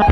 Já,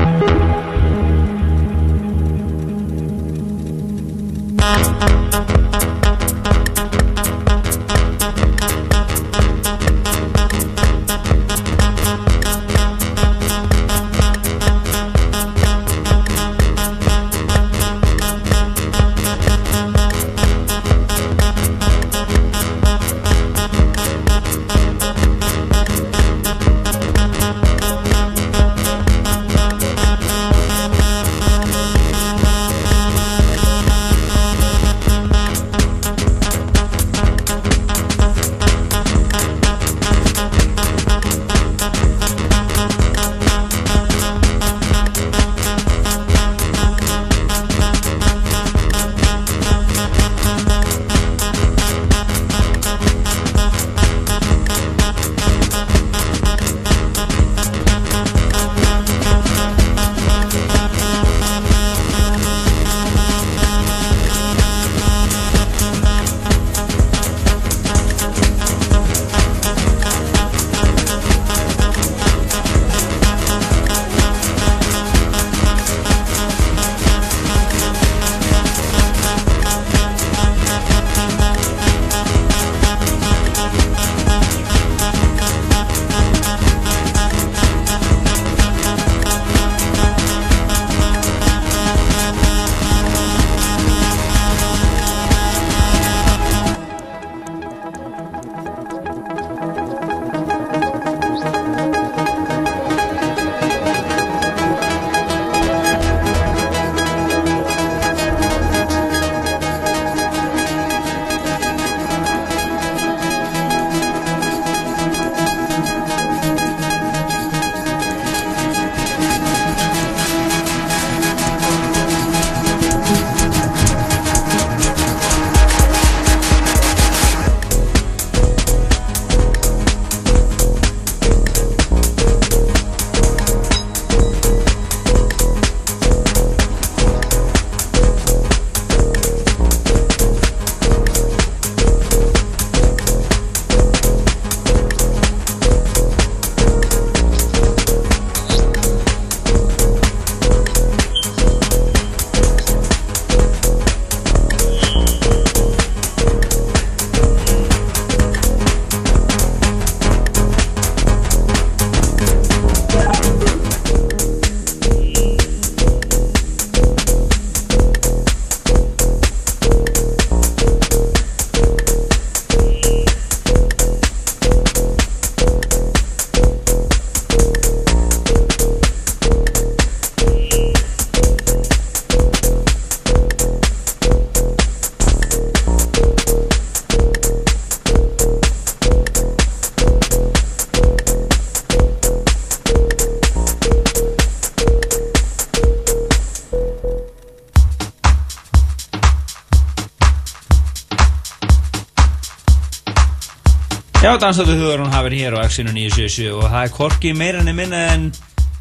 dansöldu hugur hún hafið hér á X-inu 977 og það er Korki meira enn minna en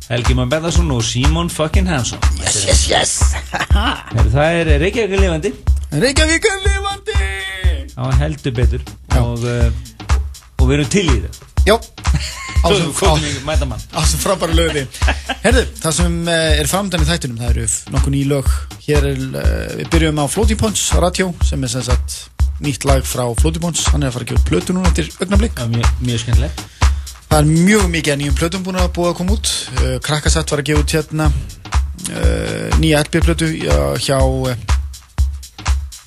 Helgi Már Beðarsson og Simon fucking Hansson. Yes, yes, yes. Heru, Það er Reykjavík er lifandi. Reykjavík er lifandi. Já, heldur betur og, uh, og við erum til í það. Já Svo Ásum- frábæra lögði. Herðu, það sem uh, er framdann í þættunum það eru nokkuð ný lög. Hér er, uh, við byrjum á Floating Points á Radio sem er sem sagt nýtt lag frá Points hann er að fara að gefa plötu núna eftir augnablik. Já, mjög, mjög skemmtilegt. Það er mjög mikið að nýjum plötum búin að búið að koma út. Uh, Krakkasett var að gefa út hérna uh, nýja LP plötu já, hjá uh,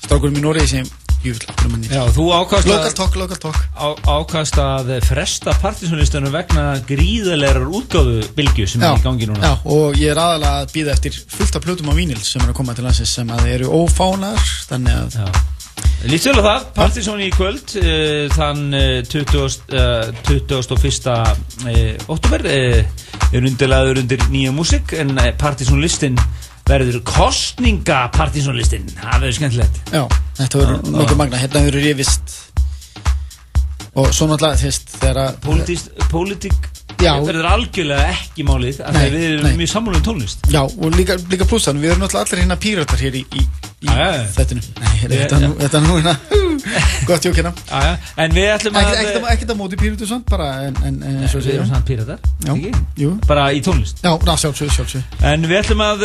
strákurum í Nóri sem Já, þú ákast Local að, talk, local talk. Á, ákast að fresta partysónlistunum vegna gríðalegar útgáfu bylgju sem er í gangi núna. já, og ég er aðalega að býða eftir fullt af plötum á vínil sem er að koma til landsins sem að eru ófánar þannig að Já. Lítið vel á það, Partizón í kvöld uh, þann uh, 20, uh, 21. Uh, oktober uh, er undirlaður undir nýja músik en Partizón listin verður kostninga Partizón listin það verður skemmtilegt já, þetta verður Já, nokkuð já. magna hérna verður rifist og svo náttúrulega þú veist þegar að Já. verður algjörlega ekki málið af því að við erum nei. mjög sammála um tónlist Já, og líka, líka plussan, við erum náttúrulega allir hérna píratar hér í, í, í Ég- þetta, er nú, já. þetta er nú hérna. Gott jókina Aja, En við ætlum að Ekkert á móti pírutu samt bara en, en, en eins og Við erum samt píratar Já, ekki? jú. Bara í tónlist? En við ætlum að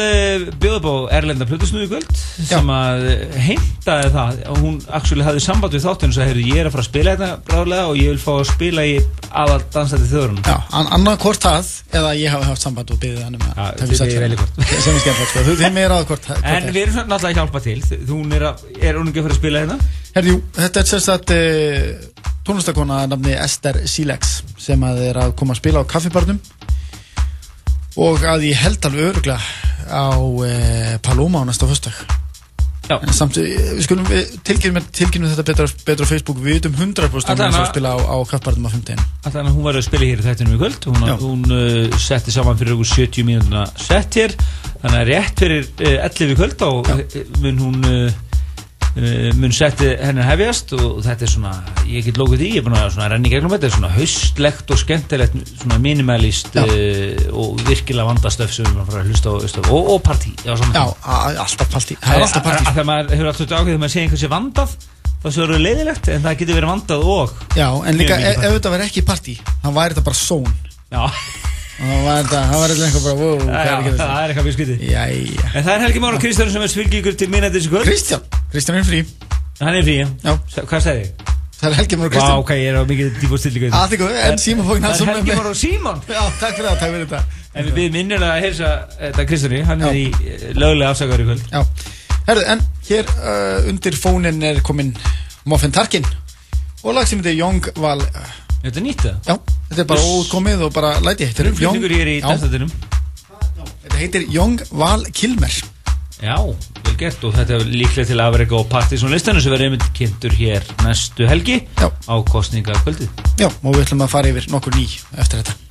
bjóða upp á Erlenda Plutusnúi kvöld sem að uh, heimtaði það. Og hún actually hafði samband við þáttinu og sagði, ég er að fara að spila þetta bráðlega og ég vil fá að spila í aðal dansætti þjóðurinn Já, an annað hvort það eða ég hafi haft samband og byggðið hann um að þið byrðið vel í hvort. Er er að En er. við erum náttúrulega að hjálpa til. Hún er, er hún ekki að fara að spila hérna? Herri, jú, þetta er sérst að uh, tónlistakona að nafni Esther Silex sem að er að koma að spila á kaffibarnum. Og að ég held alveg öruglega á uh, Paloma á næsta föstdag Já. en samt, eh, við skulum tilkynum, tilkynum þetta betra, betra á Facebook. Við vitum 100% um Allan að að- spila á, á kaffibarnum á 15 Þannig að hún var að spila hér í þættinum í kvöld. Hún, hún uh, setti saman fyrir okkur 70 mínúna sett hér. Þannig að rétt fyrir uh, 11 í kvöld uh, mun hún uh, mun setti henni hefjast og þetta er svona, ég get lókuð í ég er búin að svona renni gegnum þetta, er svona haustlegt og skemmtilegt, svona minimalist uh, og virkilega vandastöf sem við erum að fara að hlusta á á. og, og partí já, Já, alltaf partí. Þegar maður hefur alltaf ákveð þegar maður sé einhvern sé vandað þá séu það leiðilegt en það getur verið vandað og Já, en líka ef, þetta verði ekki partí þá væri þetta bara són já, og væri þetta eitthvað bara wow, það er eitthvað mjög Jæja. En það er Helgi Már og Kristján sem er svilgingur til minna þessu kvöld. Kristján, Kristján er frí. Hann er frí, Já, hvað sagði ég? það er Helgi Már og Vá, Kristján ok, ég er á mikið dýbúr stillingu. Allt í góðu, en Símon Fókin Það er Helgi Már og Símon? Já, takk fyrir það, takk fyrir þetta En við minnilega að heilsa þetta Kristjáni Hann er í eh, löglega afsakaður í kvöld. Já, herru, en hér uh, undir fónin er komin Muffin Tarkin og lag sem heitir Young Val Þetta er nýtt það. Já, þetta er bara ókomið og bara læti Þetta er danstættinum Þetta heitir Young Val Kilmer. Já, vel gert. Og þetta er líklega til afreika og partysón listanu sem verður einmitt kynntur hér næstu helgi Já. á kostninga kvöldið Já, og við ætlum að fara yfir nokkur ný eftir þetta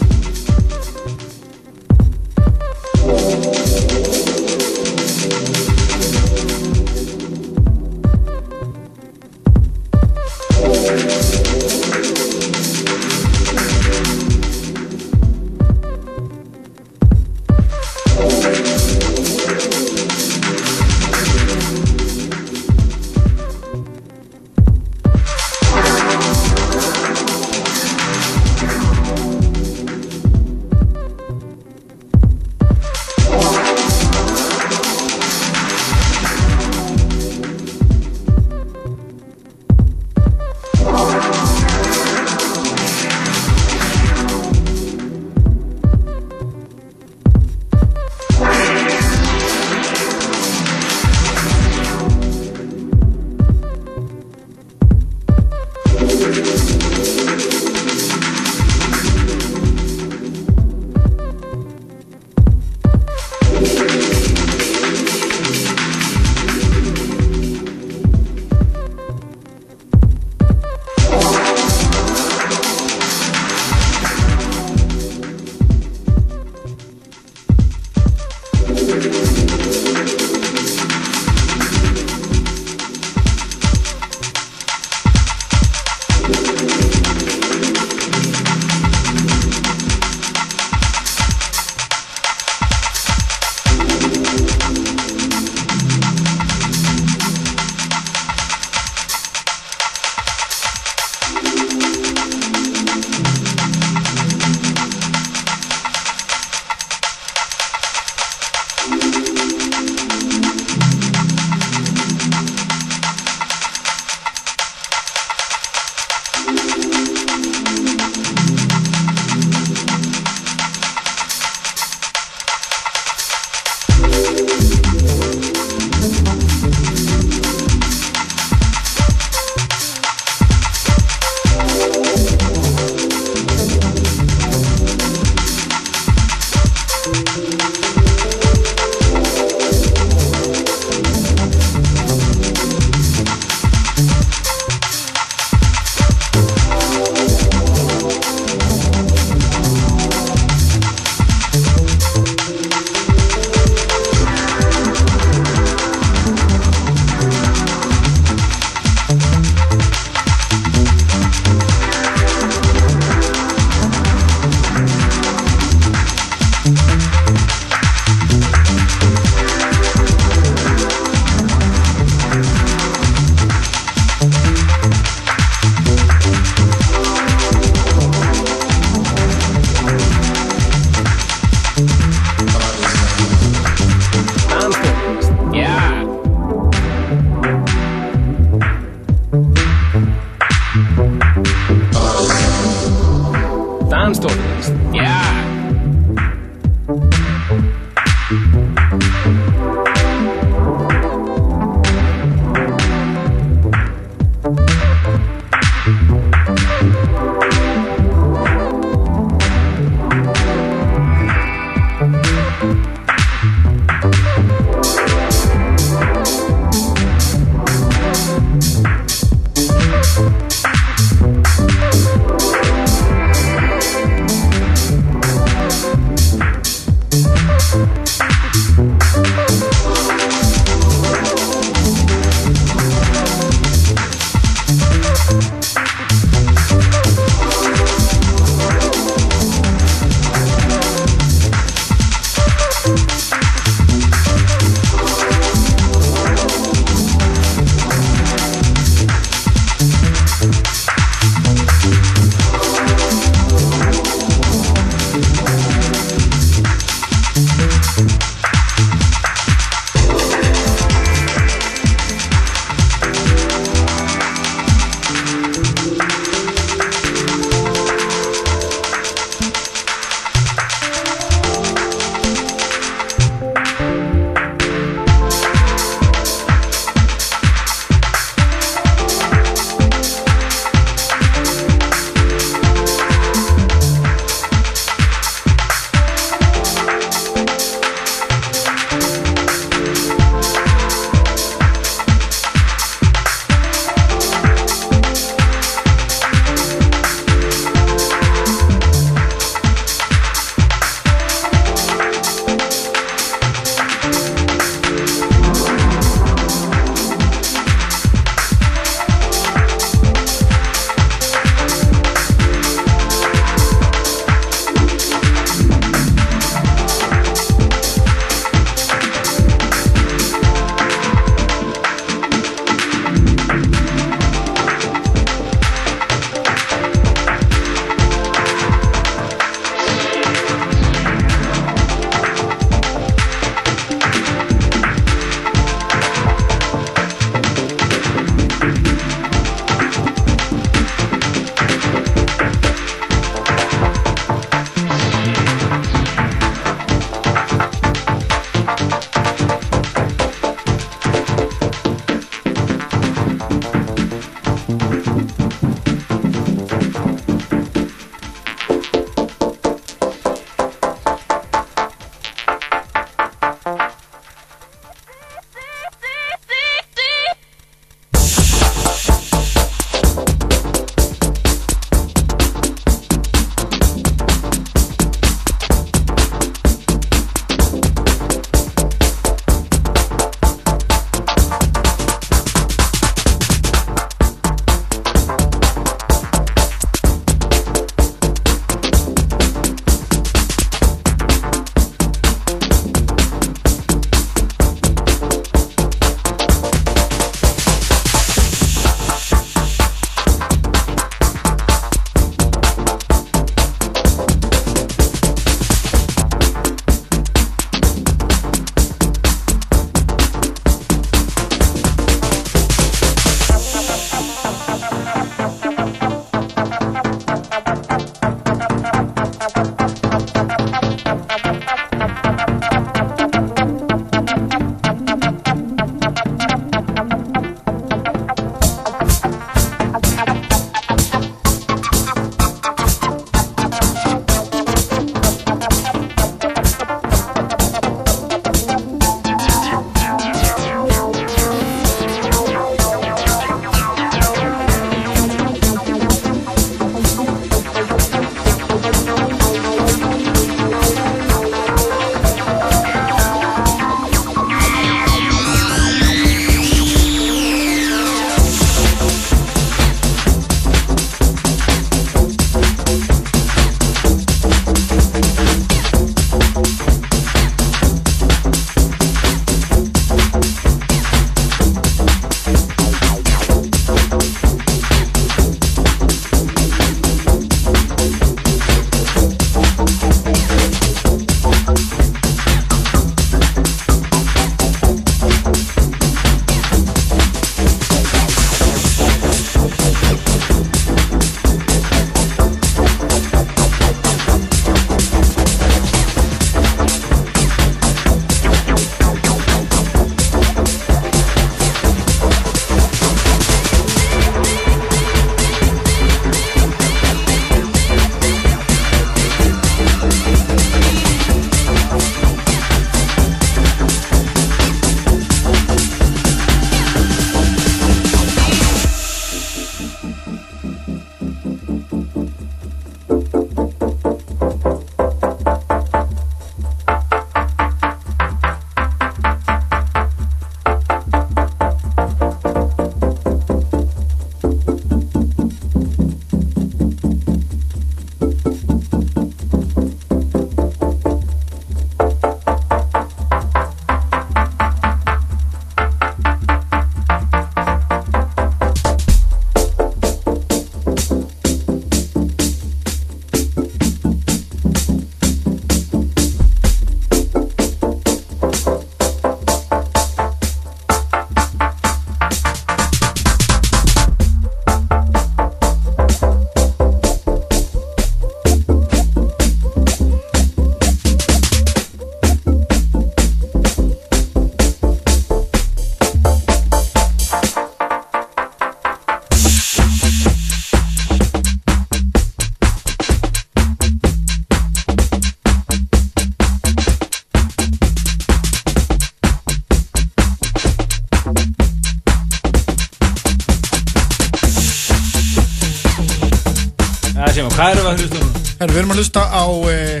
að hlusta á uh,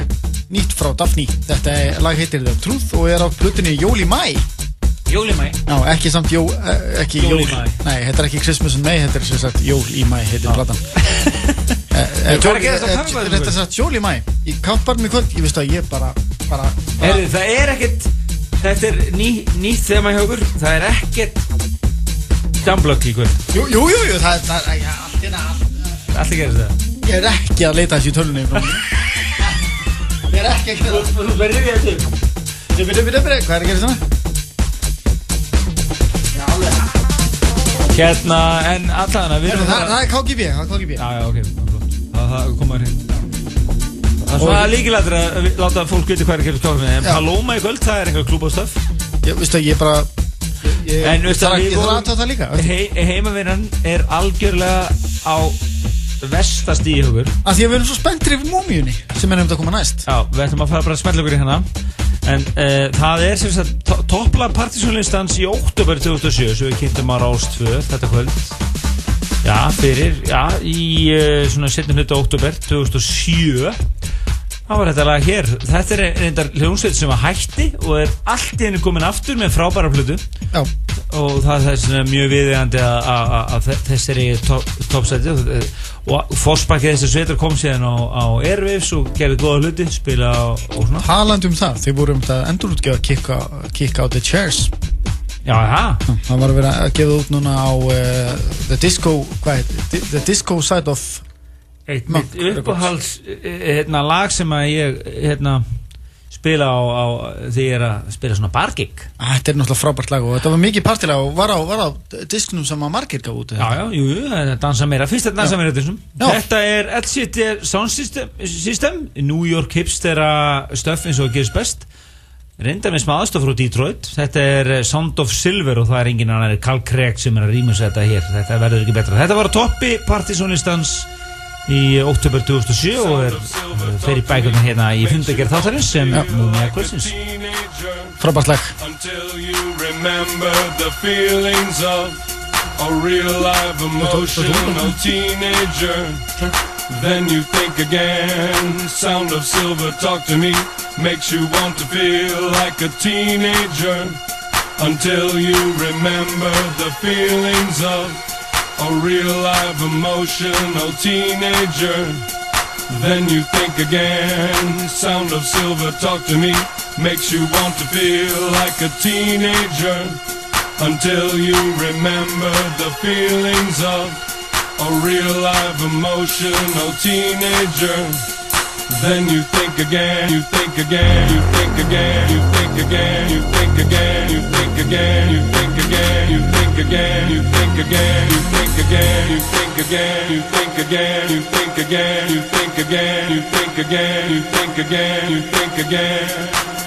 nýtt frá Daphne. Þetta er, lag heitir The Truth og er á blutinni Jóli Mæ. Jóli mæ Já, ekki samt jó, uh, ekki Jól í jól. maí. Nei, þetta er ekki Christmas in May, þetta er sem sagt Jól í Mæ, heitir platan. Eh, er? Þetta er sem sagt Jól í Mæ. Í kaffbarnum í kvöld, ég veist að ég bara, bara, bara Herri, það er ekkert Þetta er ný, nýtt þema hjá okkur Það er ekkert Jamblögg í kvöld Jú, jú, jú, það er, það er, allt í það. Allt er gerist það Ég er ekki að leita þessu í tölunni. Ég er ekki að gera það. Þú verður við þetta Dubbi, dubbi, dubbi, hvað er að gera svona? Hérna, en allavega Við erum Það, er KGB, það er KGB. Já, já, ok, flott Það, það koma hér Það er líkilættir að láta fólk vita hvað er að gera skjáðum En. Paloma í kvöld, það er einhver klúbástöf Ég veist að ég bara En veistu þarf að við vorum- aðtöða það líka veistu? He, Heimavinnan er algjörlega á vestast í hugur. Af því að við erum svo spenntir yfir múmíunni sem er nefnd að koma næst. Já, við ætlum að fara bara að smetla okkur í hérna En uh, það er sem sagt to topplag partysónlistans í oktober 2007 sem við kynntum á Rást 2 þetta kvöld. Já, fyrir, já, í uh, svona setjum hlutu oktober 2007 Það var þetta lag hér. Þetta er reyndar hljómsveit sem var hætti og er allt í henni komin aftur með frábæra hlutu Já, og það er mjög viðegandi að- að að þessari toppsæti og, og fórspakkið þessi sveitar kom síðan á, á Airwaves og gerði góða hluti spila og, svona. Talandi um það Þau voru um þetta endurútgefa kick, á- kick out the chairs. Já, já, Það var að vera að gefa út núna á uh, The Disco? The Disco Side of eitt Monk uppáhalds eh, hérna, lag sem að ég hérna, spila á, á því ég er að spila svona bargig Þetta er náttúrulega frábært lag og þetta var mikið partilega og var á, var á disknum sem að margir gaf út Já, já, jú, það er dansa meira. Fyrst að dansa Já. meira þessum. Þetta er LCT Sound System, system New York hipstera stöf eins og gerist best. Reyndar með smaðastof frá Detroit. Þetta er eh, Sound of Silver og það er engin annar Carl Craig sem er að rýma þetta hér. Þetta verður ekki betra. Þetta var toppi partysónlistans í oktober 2007 og er eh, fer í bækurna hérna í fundagerð þáttarins sem Múmia Kvölsins Frábært lag Until you remember the feelings of a real live emotional teenager. Then you think again. Sound of silver talk to me makes you want to feel like a teenager. Until you remember the feelings of a real live emotional teenager. Then you think again. Sound of silver talk to me makes you want to feel like a teenager. Until you remember the feelings of a real live emotional teenager. Then you think again, you think again, you think again, you think again, you think again, you think again, you think again, you think again, you think again, you think again, you think again, you think again, you think again, you think again, you think again, you think again, you think again.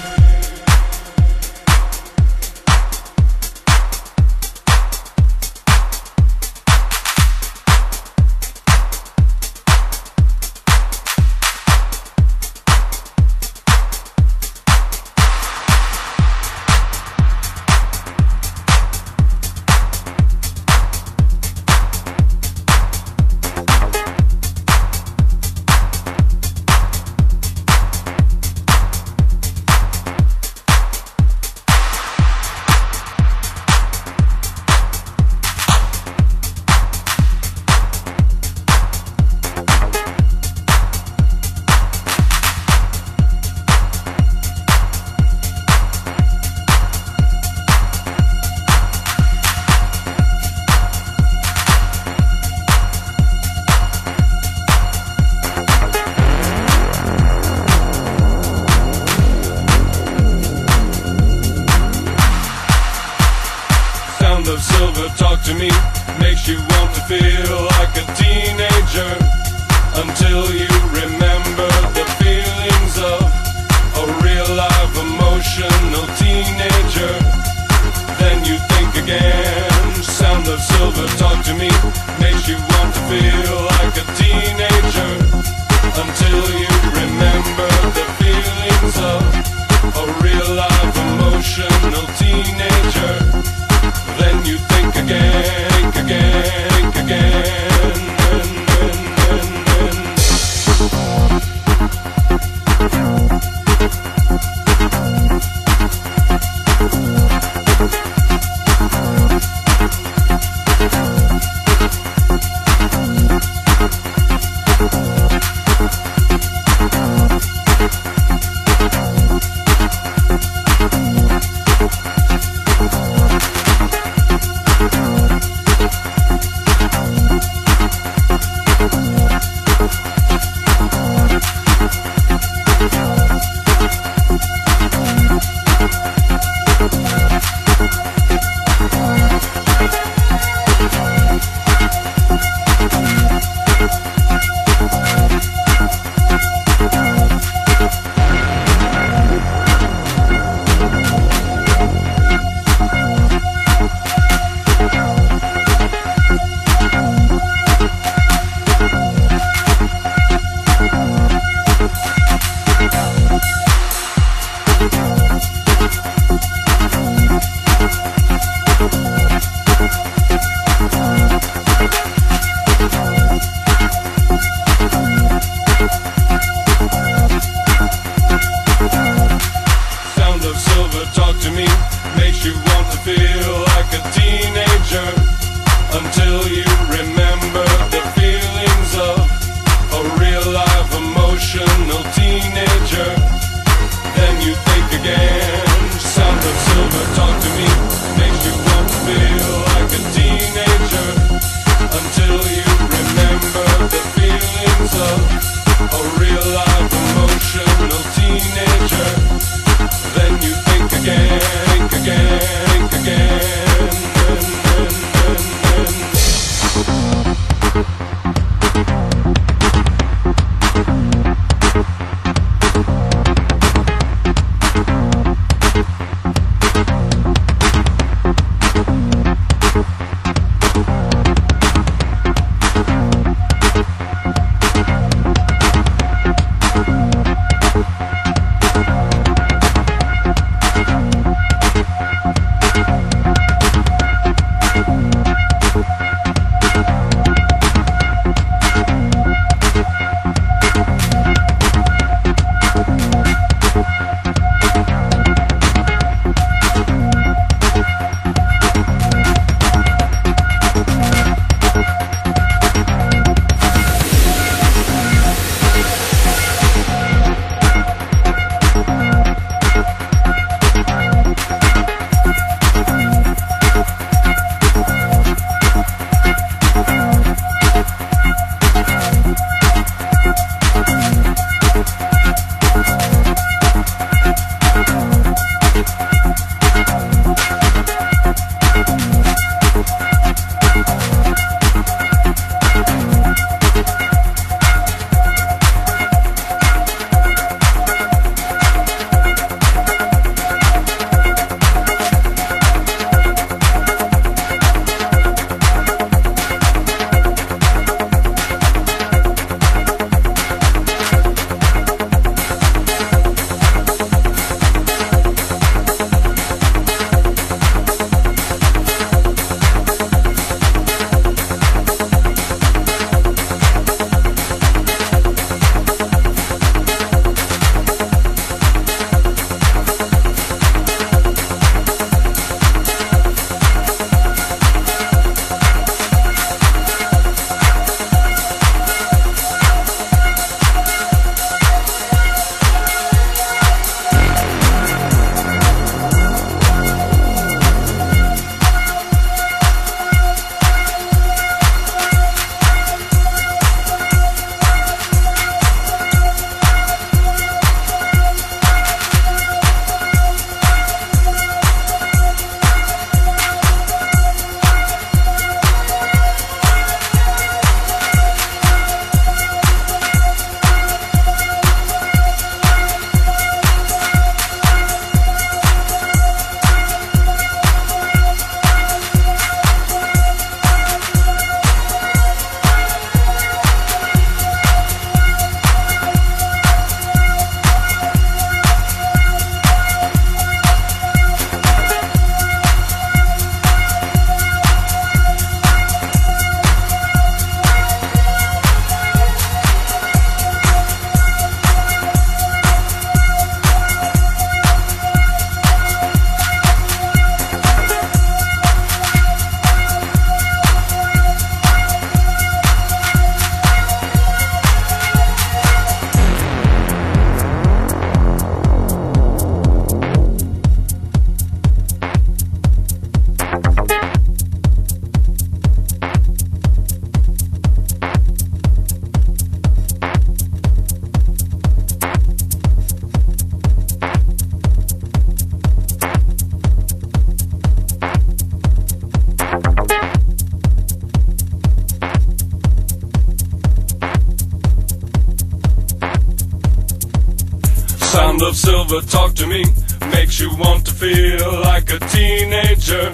Sound of silver talk to me makes you want to feel like a teenager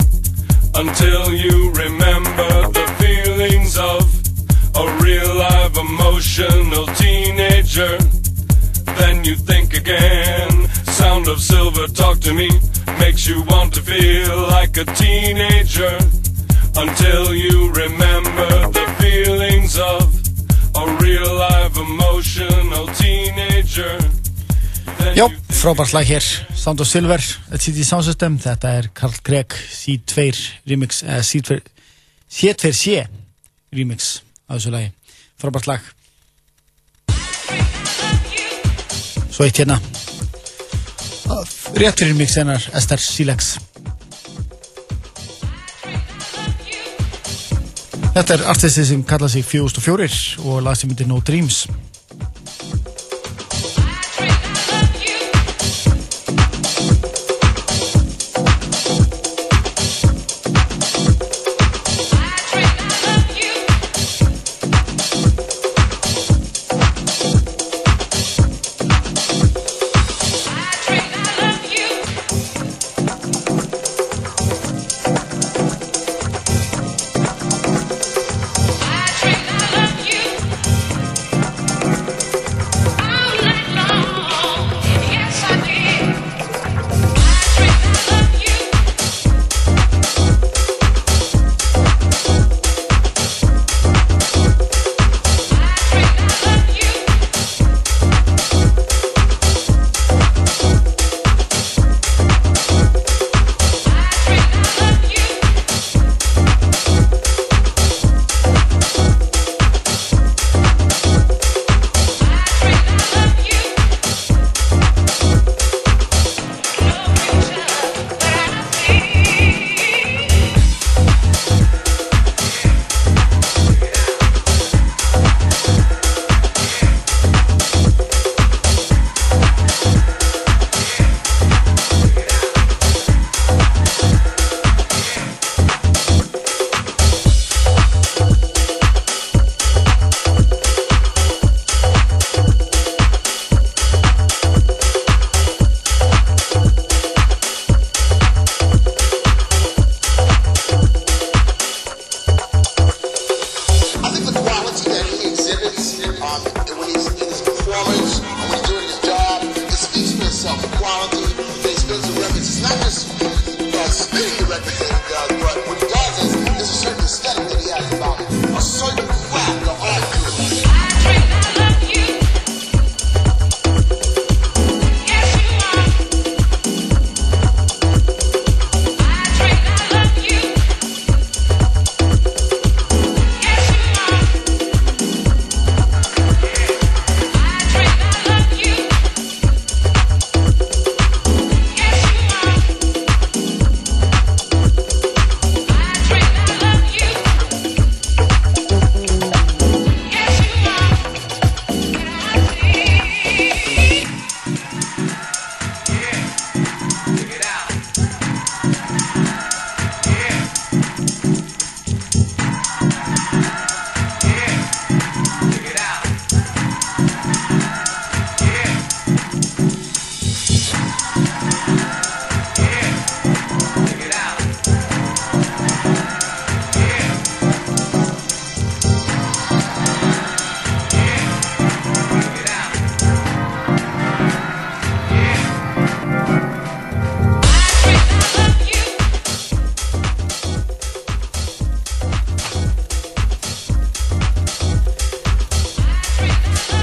until you remember the feelings of a real live emotional teenager. Then you think again. Sound of silver talk to me makes you want to feel like a teenager until you remember the feelings of a real live emotional teenager. Think frábært lag hér. Sound of Silver, City Sound System. Þetta er Carl Gregg C2 remix, eða C2 C2C remix af þessu lagi, frábært lag. Svo eitt hérna. Rétt fyrir mix hennar Esther Silex. Þetta er artisti sem kalla sig 4004 og lag sem heitir No Dreams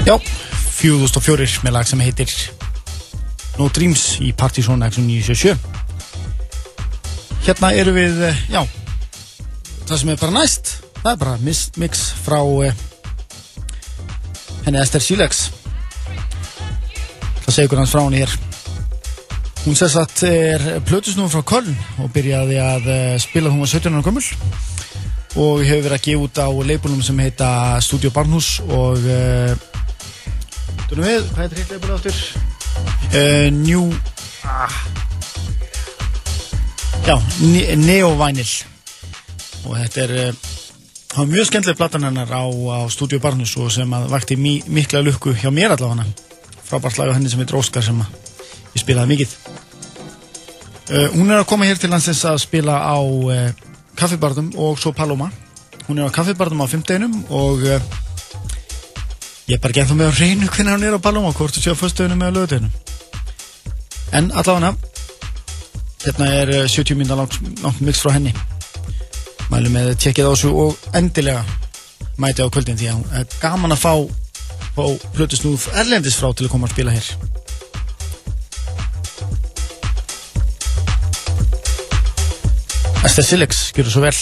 Já, 4004 með lag sem heitir No Dreams í Partizón X977 Hérna eru við, eh, já það sem er bara næst það er bara mix, frá uh, henni Esther Silex það segur hans frá henni hér. Hún sess að er plötusnúm frá Köln og byrjaði að uh, spila hún var 17 ára gömul og hefur verið að gefa út á leifbúlum sem heita Studio Barnhús og uh, Dunum við, hvað heitir hitt leifbúl áttur? Uh, New ah. Já, Ne- Neo Vinyl og þetta er uh, það var mjög skemmtileg platan hennar á, á Studio Barnhús og sem að vakti mi mikla lukku hjá mér allavega frábært lag á henni sem heitir Óskar sem ég spilaði mikið uh, hún er að koma hér til landsins að spila á uh, kaffibarðum og svo Paloma hún er á kaffibarðum á fimmdeginum og Ég er bara genn þá með að reynu hvernig hann er á Paloma hvort þú séu að fyrstöðunum með að lögutöðunum en allavega þetta er eh, 70 minna langt, langt mix frá henni. Mælu með að tjekkið á þessu og endilega mæti á kvöldin því að hún er gaman að fá og hlutu snúð erlendis frá til að koma að spila hér. Esther Silix, gjur þú svo vel.